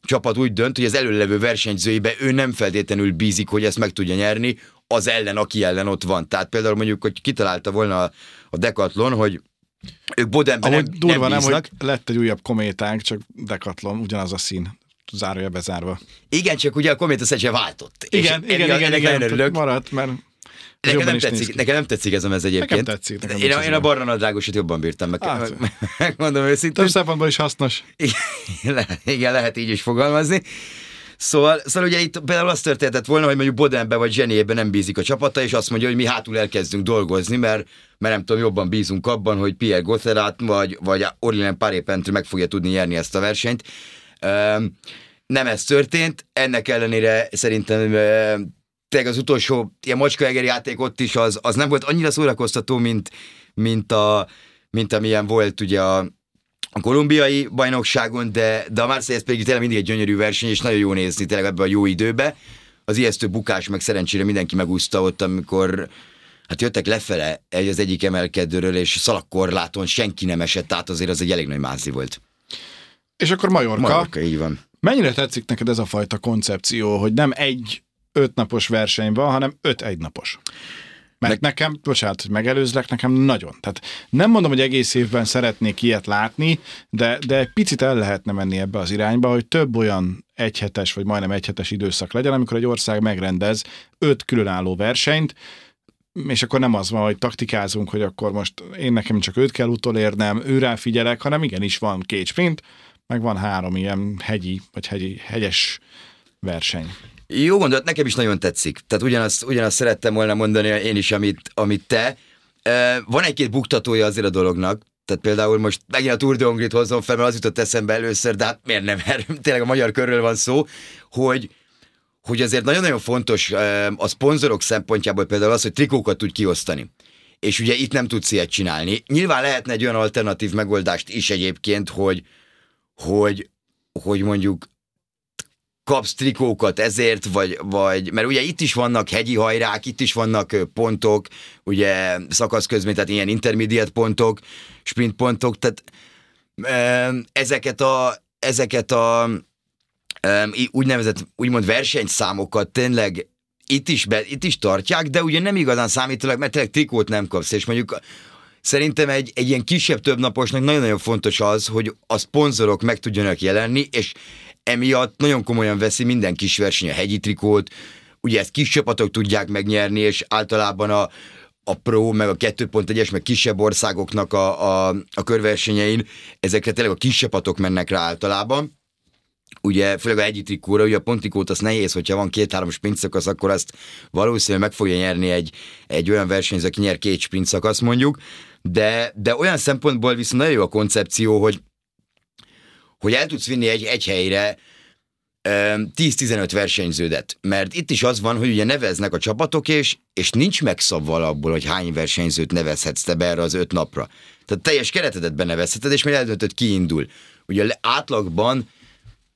csapat úgy dönt, hogy az előlevő versenyzőibe ő nem feltétlenül bízik, hogy ezt meg tudja nyerni, az ellen, aki ellen ott van. Tehát például mondjuk, hogy kitalálta volna a, a Decathlon, hogy ők Bodenben nem, durva nem, nem, hogy lett egy újabb kométánk, csak Decathlon, ugyanaz a szín zárója bezárva. Igen, csak ugye a kométa se váltott. Igen, és igen, igen, igen, igen, maradt, mert Nekem nem, tetszik, nekem nem tetszik ez a mez egyébként. Nekem tetszik. Nekem én, én a barna nadrágosat jobban bírtam meg. Hát, <laughs> megmondom őszintén. Több szempontból is hasznos. Igen, igen, lehet így is fogalmazni. Szóval, szóval ugye itt például az történhetett volna, hogy mondjuk Bodenbe vagy Zsenébe nem bízik a csapata, és azt mondja, hogy mi hátul elkezdünk dolgozni, mert, mert nem tudom, jobban bízunk abban, hogy Pierre Gotterat vagy, vagy Orlinen Paré meg fogja tudni nyerni ezt a versenyt. Nem ez történt, ennek ellenére szerintem tényleg az utolsó ilyen macskaegeri játék ott is az, az nem volt annyira szórakoztató, mint, mint, a, mint amilyen volt ugye a, a kolumbiai bajnokságon, de, de a Marseille pedig tényleg mindig egy gyönyörű verseny, és nagyon jó nézni tényleg ebbe a jó időbe. Az ijesztő bukás meg szerencsére mindenki megúszta ott, amikor hát jöttek lefele egy az egyik emelkedőről, és szalakkorláton senki nem esett át, azért az egy elég nagy mázi volt. És akkor Majorka. Majorka, így van. Mennyire tetszik neked ez a fajta koncepció, hogy nem egy ötnapos verseny van, hanem öt egynapos? Mert ne- nekem, bocsánat, hogy megelőzlek, nekem nagyon. Tehát nem mondom, hogy egész évben szeretnék ilyet látni, de, de picit el lehetne menni ebbe az irányba, hogy több olyan egyhetes, vagy majdnem egyhetes időszak legyen, amikor egy ország megrendez öt különálló versenyt, és akkor nem az van, hogy taktikázunk, hogy akkor most én nekem csak őt kell utolérnem, őrá figyelek, hanem igenis van két sprint, meg van három ilyen hegyi, vagy hegyi, hegyes verseny. Jó gondolat, nekem is nagyon tetszik. Tehát ugyanazt, ugyanazt szerettem volna mondani én is, amit, amit te. Van egy-két buktatója azért a dolognak, tehát például most megint a Tour de Hongrit hozom fel, mert az jutott eszembe először, de hát miért nem, <laughs> mert tényleg a magyar körről van szó, hogy hogy azért nagyon-nagyon fontos a szponzorok szempontjából például az, hogy trikókat tud kiosztani. És ugye itt nem tudsz ilyet csinálni. Nyilván lehetne egy olyan alternatív megoldást is egyébként, hogy, hogy, hogy mondjuk kapsz trikókat ezért, vagy, vagy, mert ugye itt is vannak hegyi hajrák, itt is vannak pontok, ugye szakasz közben, tehát ilyen intermediate pontok, sprint pontok, tehát ezeket a, ezeket a úgynevezett, úgymond versenyszámokat tényleg itt is, be, itt is tartják, de ugye nem igazán számítanak, mert tényleg trikót nem kapsz, és mondjuk Szerintem egy, egy ilyen kisebb több naposnak nagyon-nagyon fontos az, hogy a szponzorok meg tudjanak jelenni, és emiatt nagyon komolyan veszi minden kis verseny a hegyi trikót, ugye ezt kis csapatok tudják megnyerni, és általában a, a Pro, meg a 2.1-es, meg kisebb országoknak a, a, a körversenyein, ezekre tényleg a kis csapatok mennek rá általában. Ugye, főleg a hegyi trikóra, ugye a pontikót az nehéz, hogyha van két-három sprint szakasz, akkor azt valószínűleg meg fogja nyerni egy, egy olyan versenyző, aki nyer két sprint szakasz mondjuk, de, de olyan szempontból viszont nagyon jó a koncepció, hogy hogy el tudsz vinni egy, egy helyre 10-15 versenyződet. Mert itt is az van, hogy ugye neveznek a csapatok, és, és nincs megszabva abból, hogy hány versenyzőt nevezhetsz te be erre az öt napra. Tehát teljes keretedet benevezheted, és még eldöntöd, ki indul. Ugye átlagban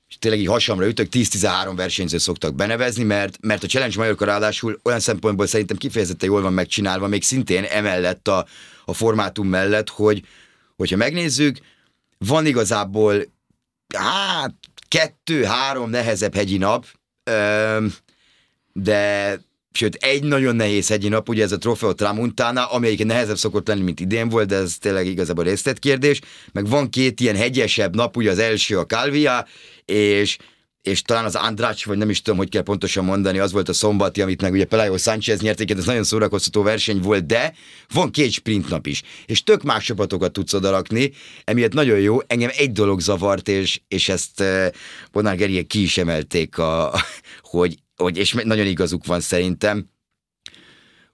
és tényleg így hasamra ütök, 10-13 versenyzőt szoktak benevezni, mert, mert a Challenge Majorca ráadásul olyan szempontból szerintem kifejezetten jól van megcsinálva, még szintén emellett a, a formátum mellett, hogy hogyha megnézzük, van igazából hát kettő-három nehezebb hegyi nap, de sőt, egy nagyon nehéz hegyi nap, ugye ez a Trofeo Tramuntana, egyébként nehezebb szokott lenni, mint idén volt, de ez tényleg igazából részletkérdés, meg van két ilyen hegyesebb nap, ugye az első a Calvia, és és talán az Andrács, vagy nem is tudom, hogy kell pontosan mondani, az volt a szombati, amit meg ugye Pelayo Sánchez nyert, ez nagyon szórakoztató verseny volt, de van két sprint nap is, és tök más csapatokat tudsz odarakni, emiatt nagyon jó, engem egy dolog zavart, és, és ezt eh, Bonár Geriek ki is emelték, a, <laughs> hogy, hogy, és nagyon igazuk van szerintem,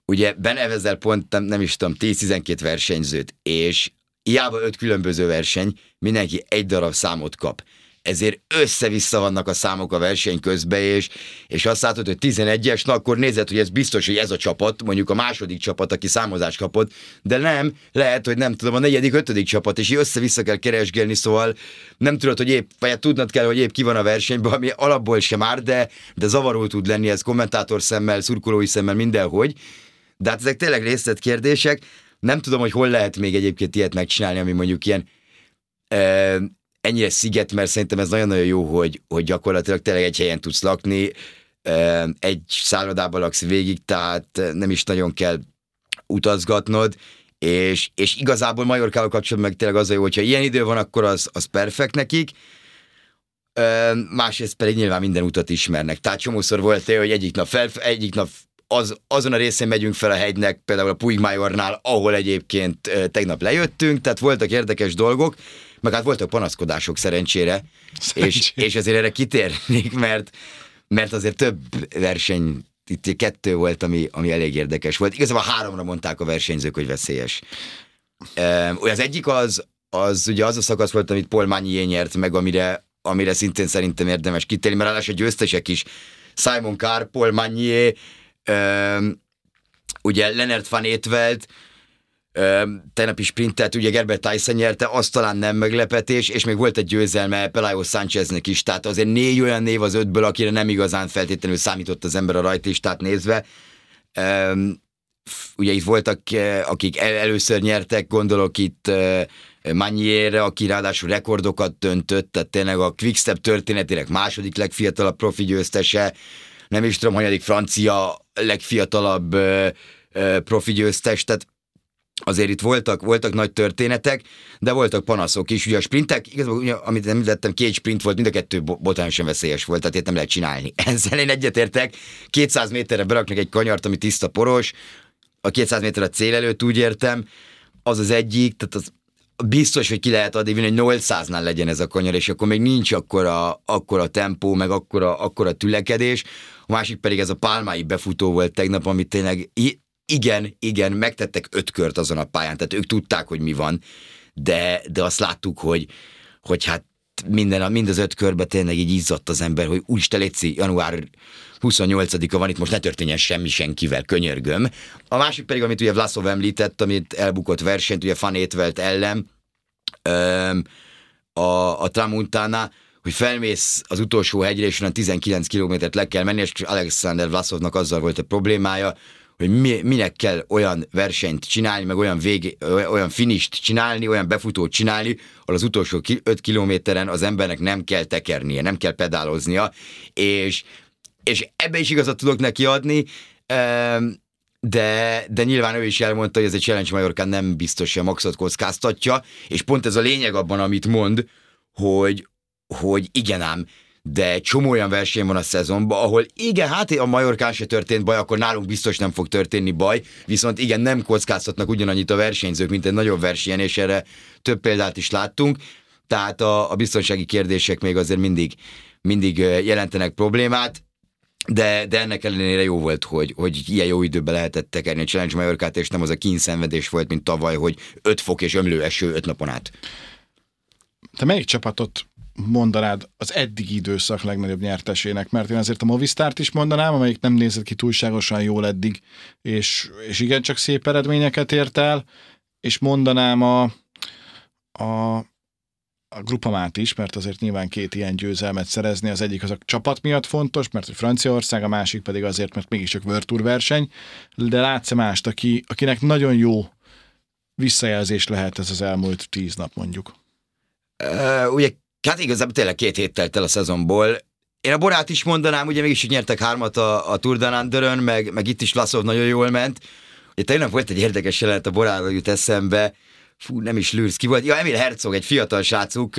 ugye benevezel pont, nem, nem is tudom, 10-12 versenyzőt, és hiába öt különböző verseny, mindenki egy darab számot kap ezért össze-vissza vannak a számok a verseny közben, és, és azt látod, hogy 11-es, na akkor nézed, hogy ez biztos, hogy ez a csapat, mondjuk a második csapat, aki számozást kapott, de nem, lehet, hogy nem tudom, a negyedik, ötödik csapat, és össze-vissza kell keresgélni, szóval nem tudod, hogy épp, vagy hát tudnod kell, hogy épp ki van a versenyben, ami alapból sem már, de, de zavaró tud lenni ez kommentátor szemmel, szurkolói szemmel, mindenhogy. De hát ezek tényleg részletkérdések. Nem tudom, hogy hol lehet még egyébként ilyet megcsinálni, ami mondjuk ilyen e, ennyire sziget, mert szerintem ez nagyon-nagyon jó, hogy, hogy gyakorlatilag tényleg egy helyen tudsz lakni, egy szállodában laksz végig, tehát nem is nagyon kell utazgatnod, és, és igazából Majorkával kapcsolatban meg tényleg az a jó, hogyha ilyen idő van, akkor az, az perfekt nekik, másrészt pedig nyilván minden utat ismernek. Tehát csomószor volt hogy egyik nap, fel, egyik nap az, azon a részén megyünk fel a hegynek, például a Puigmajornál, ahol egyébként tegnap lejöttünk, tehát voltak érdekes dolgok, meg hát voltak panaszkodások szerencsére, és, és ezért erre kitérnék, mert, mert azért több verseny, itt kettő volt, ami, ami elég érdekes volt. Igazából háromra mondták a versenyzők, hogy veszélyes. Az egyik az, az ugye az a szakasz volt, amit Paul Magnier nyert meg, amire, amire szintén szerintem érdemes kitérni, mert ráadásul győztesek is Simon Carr, Paul Magnier, ugye Leonard van Étvelt, tegnap is sprintet, ugye Gerber Tyson nyerte, az talán nem meglepetés, és még volt egy győzelme Pelayo Sáncheznek is, tehát azért négy olyan név az ötből, akire nem igazán feltétlenül számított az ember a rajtlistát nézve. Ugye itt voltak, akik el- először nyertek, gondolok itt Manierre, aki ráadásul rekordokat döntött, tehát tényleg a Quickstep történetének második legfiatalabb profi győztese, nem is tudom, hanyadik francia legfiatalabb profi győztes, tehát azért itt voltak, voltak nagy történetek, de voltak panaszok is. Ugye a sprintek, igazából, ugye, amit említettem, két sprint volt, mind a kettő botánosan veszélyes volt, tehát itt nem lehet csinálni. <laughs> Ezzel én egyetértek, 200 méterre beraknak egy kanyart, ami tiszta poros, a 200 méter a cél előtt úgy értem, az az egyik, tehát az biztos, hogy ki lehet adni, hogy 800-nál legyen ez a kanyar, és akkor még nincs akkora, akkora tempó, meg akkora, akkora tülekedés. A másik pedig ez a pálmái befutó volt tegnap, amit tényleg igen, igen, megtettek öt kört azon a pályán, tehát ők tudták, hogy mi van, de, de azt láttuk, hogy, hogy hát minden, mind az öt körbe tényleg így izzadt az ember, hogy úristen, létszi, január 28-a van itt, most ne történjen semmi senkivel, könyörgöm. A másik pedig, amit ugye Vlasov említett, amit elbukott versenyt, ugye Fanétvelt ellen, a, a Tramuntana, hogy felmész az utolsó hegyre, és onnan 19 kilométert le kell menni, és Alexander Vlasovnak azzal volt a problémája, hogy mi, minek kell olyan versenyt csinálni, meg olyan, végé, olyan finist csinálni, olyan befutót csinálni, ahol az utolsó 5 kilométeren az embernek nem kell tekernie, nem kell pedáloznia, és, és ebbe is igazat tudok neki adni, de, de nyilván ő is elmondta, hogy ez egy Challenge Majorkán nem biztos, hogy a maxot kockáztatja, és pont ez a lényeg abban, amit mond, hogy, hogy igen ám, de csomó olyan verseny van a szezonban, ahol igen, hát a Majorkán se történt baj, akkor nálunk biztos nem fog történni baj, viszont igen, nem kockáztatnak ugyanannyit a versenyzők, mint egy nagyobb versenyen, és erre több példát is láttunk, tehát a, a biztonsági kérdések még azért mindig, mindig jelentenek problémát, de, de ennek ellenére jó volt, hogy, hogy ilyen jó időben lehetett tekerni a Challenge Majorkát, és nem az a kínszenvedés volt, mint tavaly, hogy 5 fok és ömlő eső 5 napon át. Te melyik csapatot mondanád az eddigi időszak legnagyobb nyertesének, mert én azért a Movistárt is mondanám, amelyik nem nézett ki túlságosan jól eddig, és, és igencsak szép eredményeket ért el, és mondanám a, a, a grupamát is, mert azért nyilván két ilyen győzelmet szerezni, az egyik az a csapat miatt fontos, mert hogy Franciaország, a másik pedig azért, mert mégiscsak World Tour verseny, de látsz mást, aki, akinek nagyon jó visszajelzés lehet ez az elmúlt tíz nap mondjuk? Uh, ugye Hát igazából tényleg két hét telt el a szezonból. Én a Borát is mondanám, ugye mégis nyertek hármat a, a Tour de Anderön, meg, meg itt is Laszov nagyon jól ment. Ugye tegnap volt egy érdekes jelenet, a Boráról jut eszembe, fú, nem is lűrsz ki volt. Ja, Emil Herzog, egy fiatal srácuk,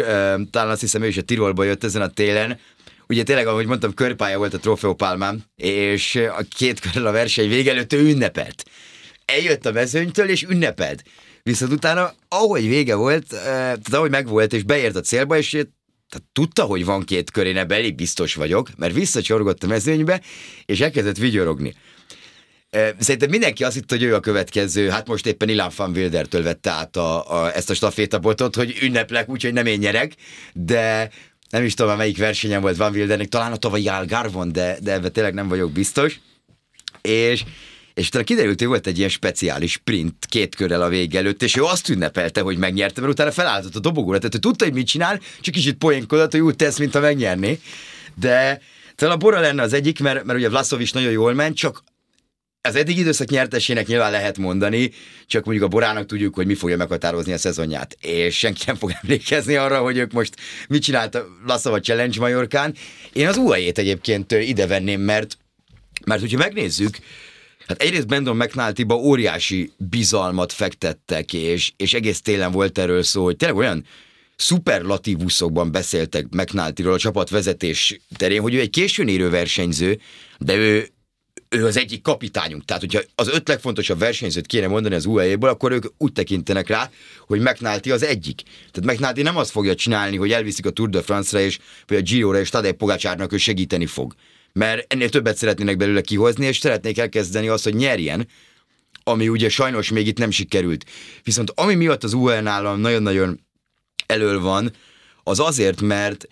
talán azt hiszem ő is a Tirolba jött ezen a télen. Ugye tényleg, ahogy mondtam, körpálya volt a Trofeopálmán, és a két körül a verseny vége előtt ő ünnepelt. Eljött a mezőnytől, és ünnepelt. Viszont utána, ahogy vége volt, tehát ahogy megvolt, és beért a célba, és tehát tudta, hogy van két kör, én ebben elég biztos vagyok, mert visszacsorgott a mezőnybe, és elkezdett vigyorogni. Szerintem mindenki azt hitt, hogy ő a következő, hát most éppen Ilan van Wildertől vette át a, a, ezt a stafétabotot, hogy ünneplek, úgyhogy nem én nyerek, de, nem is tudom, melyik versenyen volt Van Wildernek, talán a tavalyi Algarvon, de, de ebben tényleg nem vagyok biztos. És, és utána kiderült, hogy volt egy ilyen speciális sprint két körrel a vége előtt, és ő azt ünnepelte, hogy megnyerte, mert utána felállított a dobogóra, tehát ő tudta, hogy mit csinál, csak kicsit poénkodott, hogy úgy tesz, mint a megnyerni. De talán a Bora lenne az egyik, mert, mert ugye Vlasov is nagyon jól ment, csak az eddig időszak nyertesének nyilván lehet mondani, csak mondjuk a Borának tudjuk, hogy mi fogja meghatározni a szezonját, és senki nem fog <laughs> emlékezni arra, hogy ők most mit csinált Lasszava Challenge Majorkán. Én az UAE-t egyébként ide venném, mert, mert hogyha megnézzük, Hát egyrészt Brandon mcnulty óriási bizalmat fektettek, és, és egész télen volt erről szó, hogy tényleg olyan szuperlatívuszokban beszéltek McNulty-ról a csapatvezetés terén, hogy ő egy későn érő versenyző, de ő, ő az egyik kapitányunk. Tehát, hogyha az öt legfontosabb versenyzőt kéne mondani az UAE-ból, akkor ők úgy tekintenek rá, hogy McNulty az egyik. Tehát McNulty nem azt fogja csinálni, hogy elviszik a Tour de France-ra és, vagy a Giro-ra, és Tadej Pogácsárnak ő segíteni fog. Mert ennél többet szeretnének belőle kihozni, és szeretnék elkezdeni azt, hogy nyerjen, ami ugye sajnos még itt nem sikerült. Viszont ami miatt az UAE nálam nagyon-nagyon elől van, az azért, mert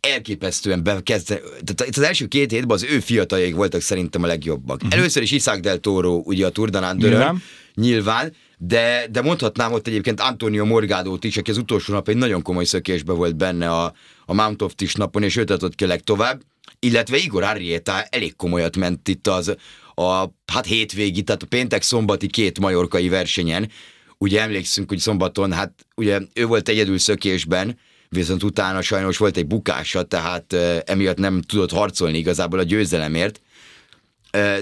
elképesztően bekezdte, tehát az első két hétben az ő fiataljaik voltak szerintem a legjobbak. Uh-huh. Először is Isaac del Toro, ugye a Turdanán nyilván. nyilván, de, de mondhatnám ott egyébként Antonio Morgádót is, aki az utolsó nap egy nagyon komoly szökésbe volt benne a, a Mount of Tis napon, és őt adott ki legtovább, illetve Igor Arrieta elég komolyat ment itt az a hát hétvégi, tehát a péntek-szombati két majorkai versenyen. Ugye emlékszünk, hogy szombaton, hát ugye ő volt egyedül szökésben, viszont utána sajnos volt egy bukása, tehát emiatt nem tudott harcolni igazából a győzelemért.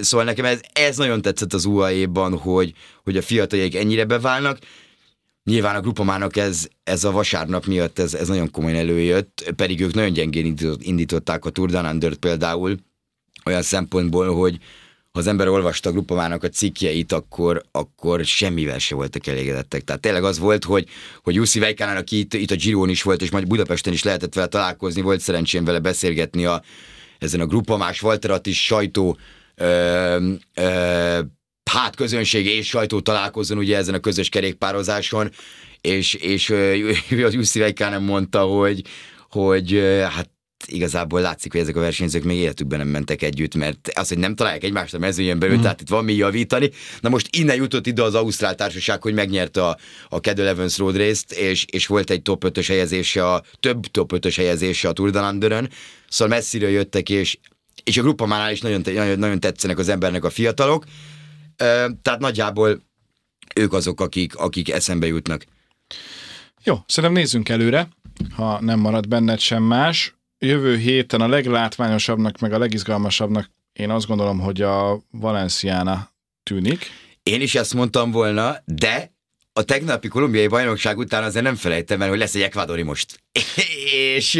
Szóval nekem ez, ez nagyon tetszett az UAE-ban, hogy, hogy a fiataljaik ennyire beválnak. Nyilván a grupamának ez, ez a vasárnap miatt ez, ez nagyon komolyan előjött, pedig ők nagyon gyengén indították a Tour Down például, olyan szempontból, hogy, ha az ember olvasta a grupamának a cikkjeit, akkor, akkor semmivel se voltak elégedettek. Tehát tényleg az volt, hogy, hogy Jussi Vejkánán, aki itt, itt a Giron is volt, és majd Budapesten is lehetett vele találkozni, volt szerencsém vele beszélgetni a, ezen a grupamás Walterat is sajtó ö, ö, hát közönség és sajtó találkozón ugye ezen a közös kerékpározáson, és, és <laughs> az Jussi Vejkánán mondta, hogy, hogy hát igazából látszik, hogy ezek a versenyzők még életükben nem mentek együtt, mert az, hogy nem találják egymást a mezőjén belül, mm. tehát itt van mi javítani. Na most innen jutott ide az Ausztrál Társaság, hogy megnyerte a, a Cadel Evans Road részt, és, és volt egy top 5-ös helyezése, a, több top 5-ös helyezése a Tour de Landeren, szóval messziről jöttek, és, és a grupamánál is nagyon, nagyon, nagyon tetszenek az embernek a fiatalok, tehát nagyjából ők azok, akik, akik eszembe jutnak. Jó, szerintem nézzünk előre, ha nem marad benned sem más jövő héten a leglátványosabbnak, meg a legizgalmasabbnak én azt gondolom, hogy a Valenciana tűnik. Én is ezt mondtam volna, de a tegnapi kolumbiai bajnokság után azért nem felejtem el, hogy lesz egy ekvádori most. És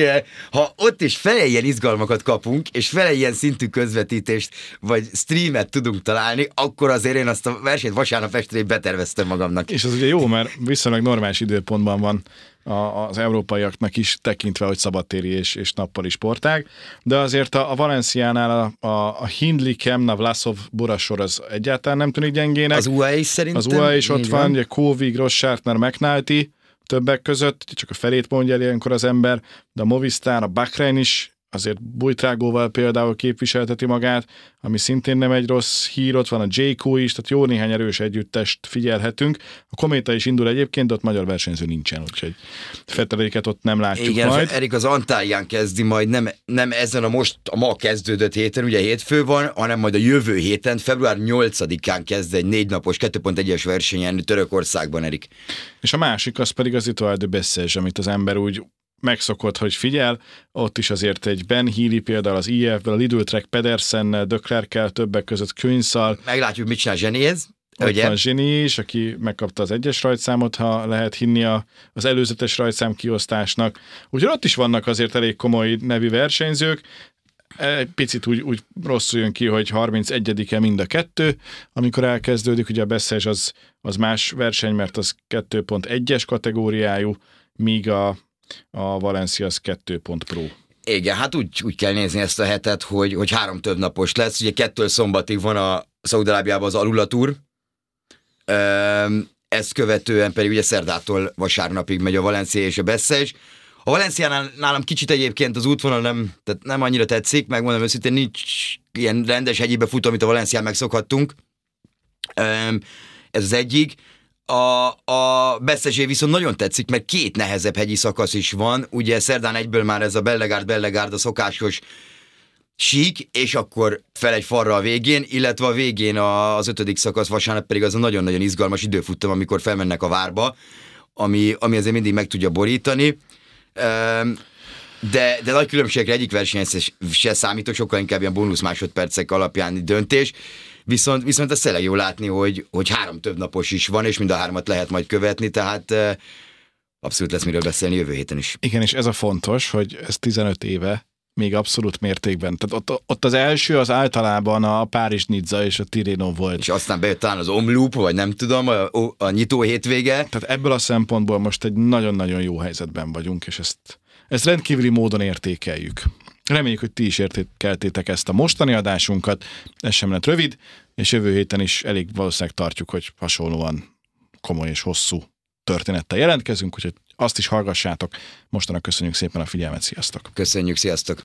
ha ott is fele ilyen izgalmakat kapunk, és fele ilyen szintű közvetítést, vagy streamet tudunk találni, akkor azért én azt a versenyt vasárnap estre beterveztem magamnak. És az ugye jó, mert viszonylag normális időpontban van az európaiaknak is tekintve, hogy szabadtéri és, és nappali sportág, de azért a, a Valenciánál a, a, a Hindley, Kemna, Vlasov, Borasor az egyáltalán nem tűnik gyengének. Az UAE is szerintem. Az UAE is ott van, van, ugye Kovi, Gross, Schartner, McNulty, többek között, csak a felét mondja el ilyenkor az ember, de a Movistar, a Bahrain is azért Bújtrágóval például képviselteti magát, ami szintén nem egy rossz hír, ott van a J.Q. is, tehát jó néhány erős együttest figyelhetünk. A Kométa is indul egyébként, de ott magyar versenyző nincsen, úgyhogy Fetteléket ott nem látjuk Igen, majd. Erik az Antálján kezdi majd, nem, nem ezen a most, a ma kezdődött héten, ugye hétfő van, hanem majd a jövő héten, február 8-án kezd egy négy napos 2.1-es versenyen Törökországban, Erik. És a másik az pedig az Itoile de Bessés, amit az ember úgy megszokott, hogy figyel, ott is azért egy Ben Healy például az IF-ből, a Lidl Trek Pedersen, Döklerkel, többek között Künszal. Meglátjuk, mit csinál Zsenéz. Ott ugye? van Zsini is, aki megkapta az egyes rajtszámot, ha lehet hinni a, az előzetes rajtszám kiosztásnak. Úgyhogy ott is vannak azért elég komoly nevű versenyzők, egy picit úgy, úgy rosszul jön ki, hogy 31-e mind a kettő, amikor elkezdődik, ugye a Beszes az, az más verseny, mert az 2.1-es kategóriájú, míg a, a Valencia az 2 pont pro. Igen, hát úgy, úgy kell nézni ezt a hetet, hogy, hogy három több napos lesz. Ugye kettől szombatig van a Szaudarábiában az Alulatúr, ezt követően pedig ugye szerdától vasárnapig megy a Valencia és a Beszes. A Valenciánál nálam kicsit egyébként az útvonal nem, tehát nem annyira tetszik, megmondom őszintén, nincs ilyen rendes hegyibe futó, amit a Valencián megszokhattunk. Ez az egyik. A, a Beszesé viszont nagyon tetszik, mert két nehezebb hegyi szakasz is van. Ugye szerdán egyből már ez a Bellegárd, Bellegárd a szokásos sík, és akkor fel egy falra a végén, illetve a végén az ötödik szakasz vasárnap pedig az a nagyon-nagyon izgalmas időfuttam, amikor felmennek a várba, ami, ami azért mindig meg tudja borítani. De, de nagy különbségre egyik versenyen se számítok, sokkal inkább ilyen bónusz másodpercek alapján döntés. Viszont, viszont ez tényleg jó látni, hogy, hogy három több napos is van, és mind a hármat lehet majd követni, tehát abszolút lesz miről beszélni jövő héten is. Igen, és ez a fontos, hogy ez 15 éve még abszolút mértékben. Tehát ott, ott az első az általában a Párizs Nizza és a Tireno volt. És aztán bejött talán az Omloop, vagy nem tudom, a, a nyitó hétvége. Tehát ebből a szempontból most egy nagyon-nagyon jó helyzetben vagyunk, és ezt, ezt rendkívüli módon értékeljük. Reméljük, hogy ti is értékeltétek ezt a mostani adásunkat. Ez sem lett rövid, és jövő héten is elég valószínűleg tartjuk, hogy hasonlóan komoly és hosszú történettel jelentkezünk, úgyhogy azt is hallgassátok. Mostanak köszönjük szépen a figyelmet, sziasztok! Köszönjük, sziasztok!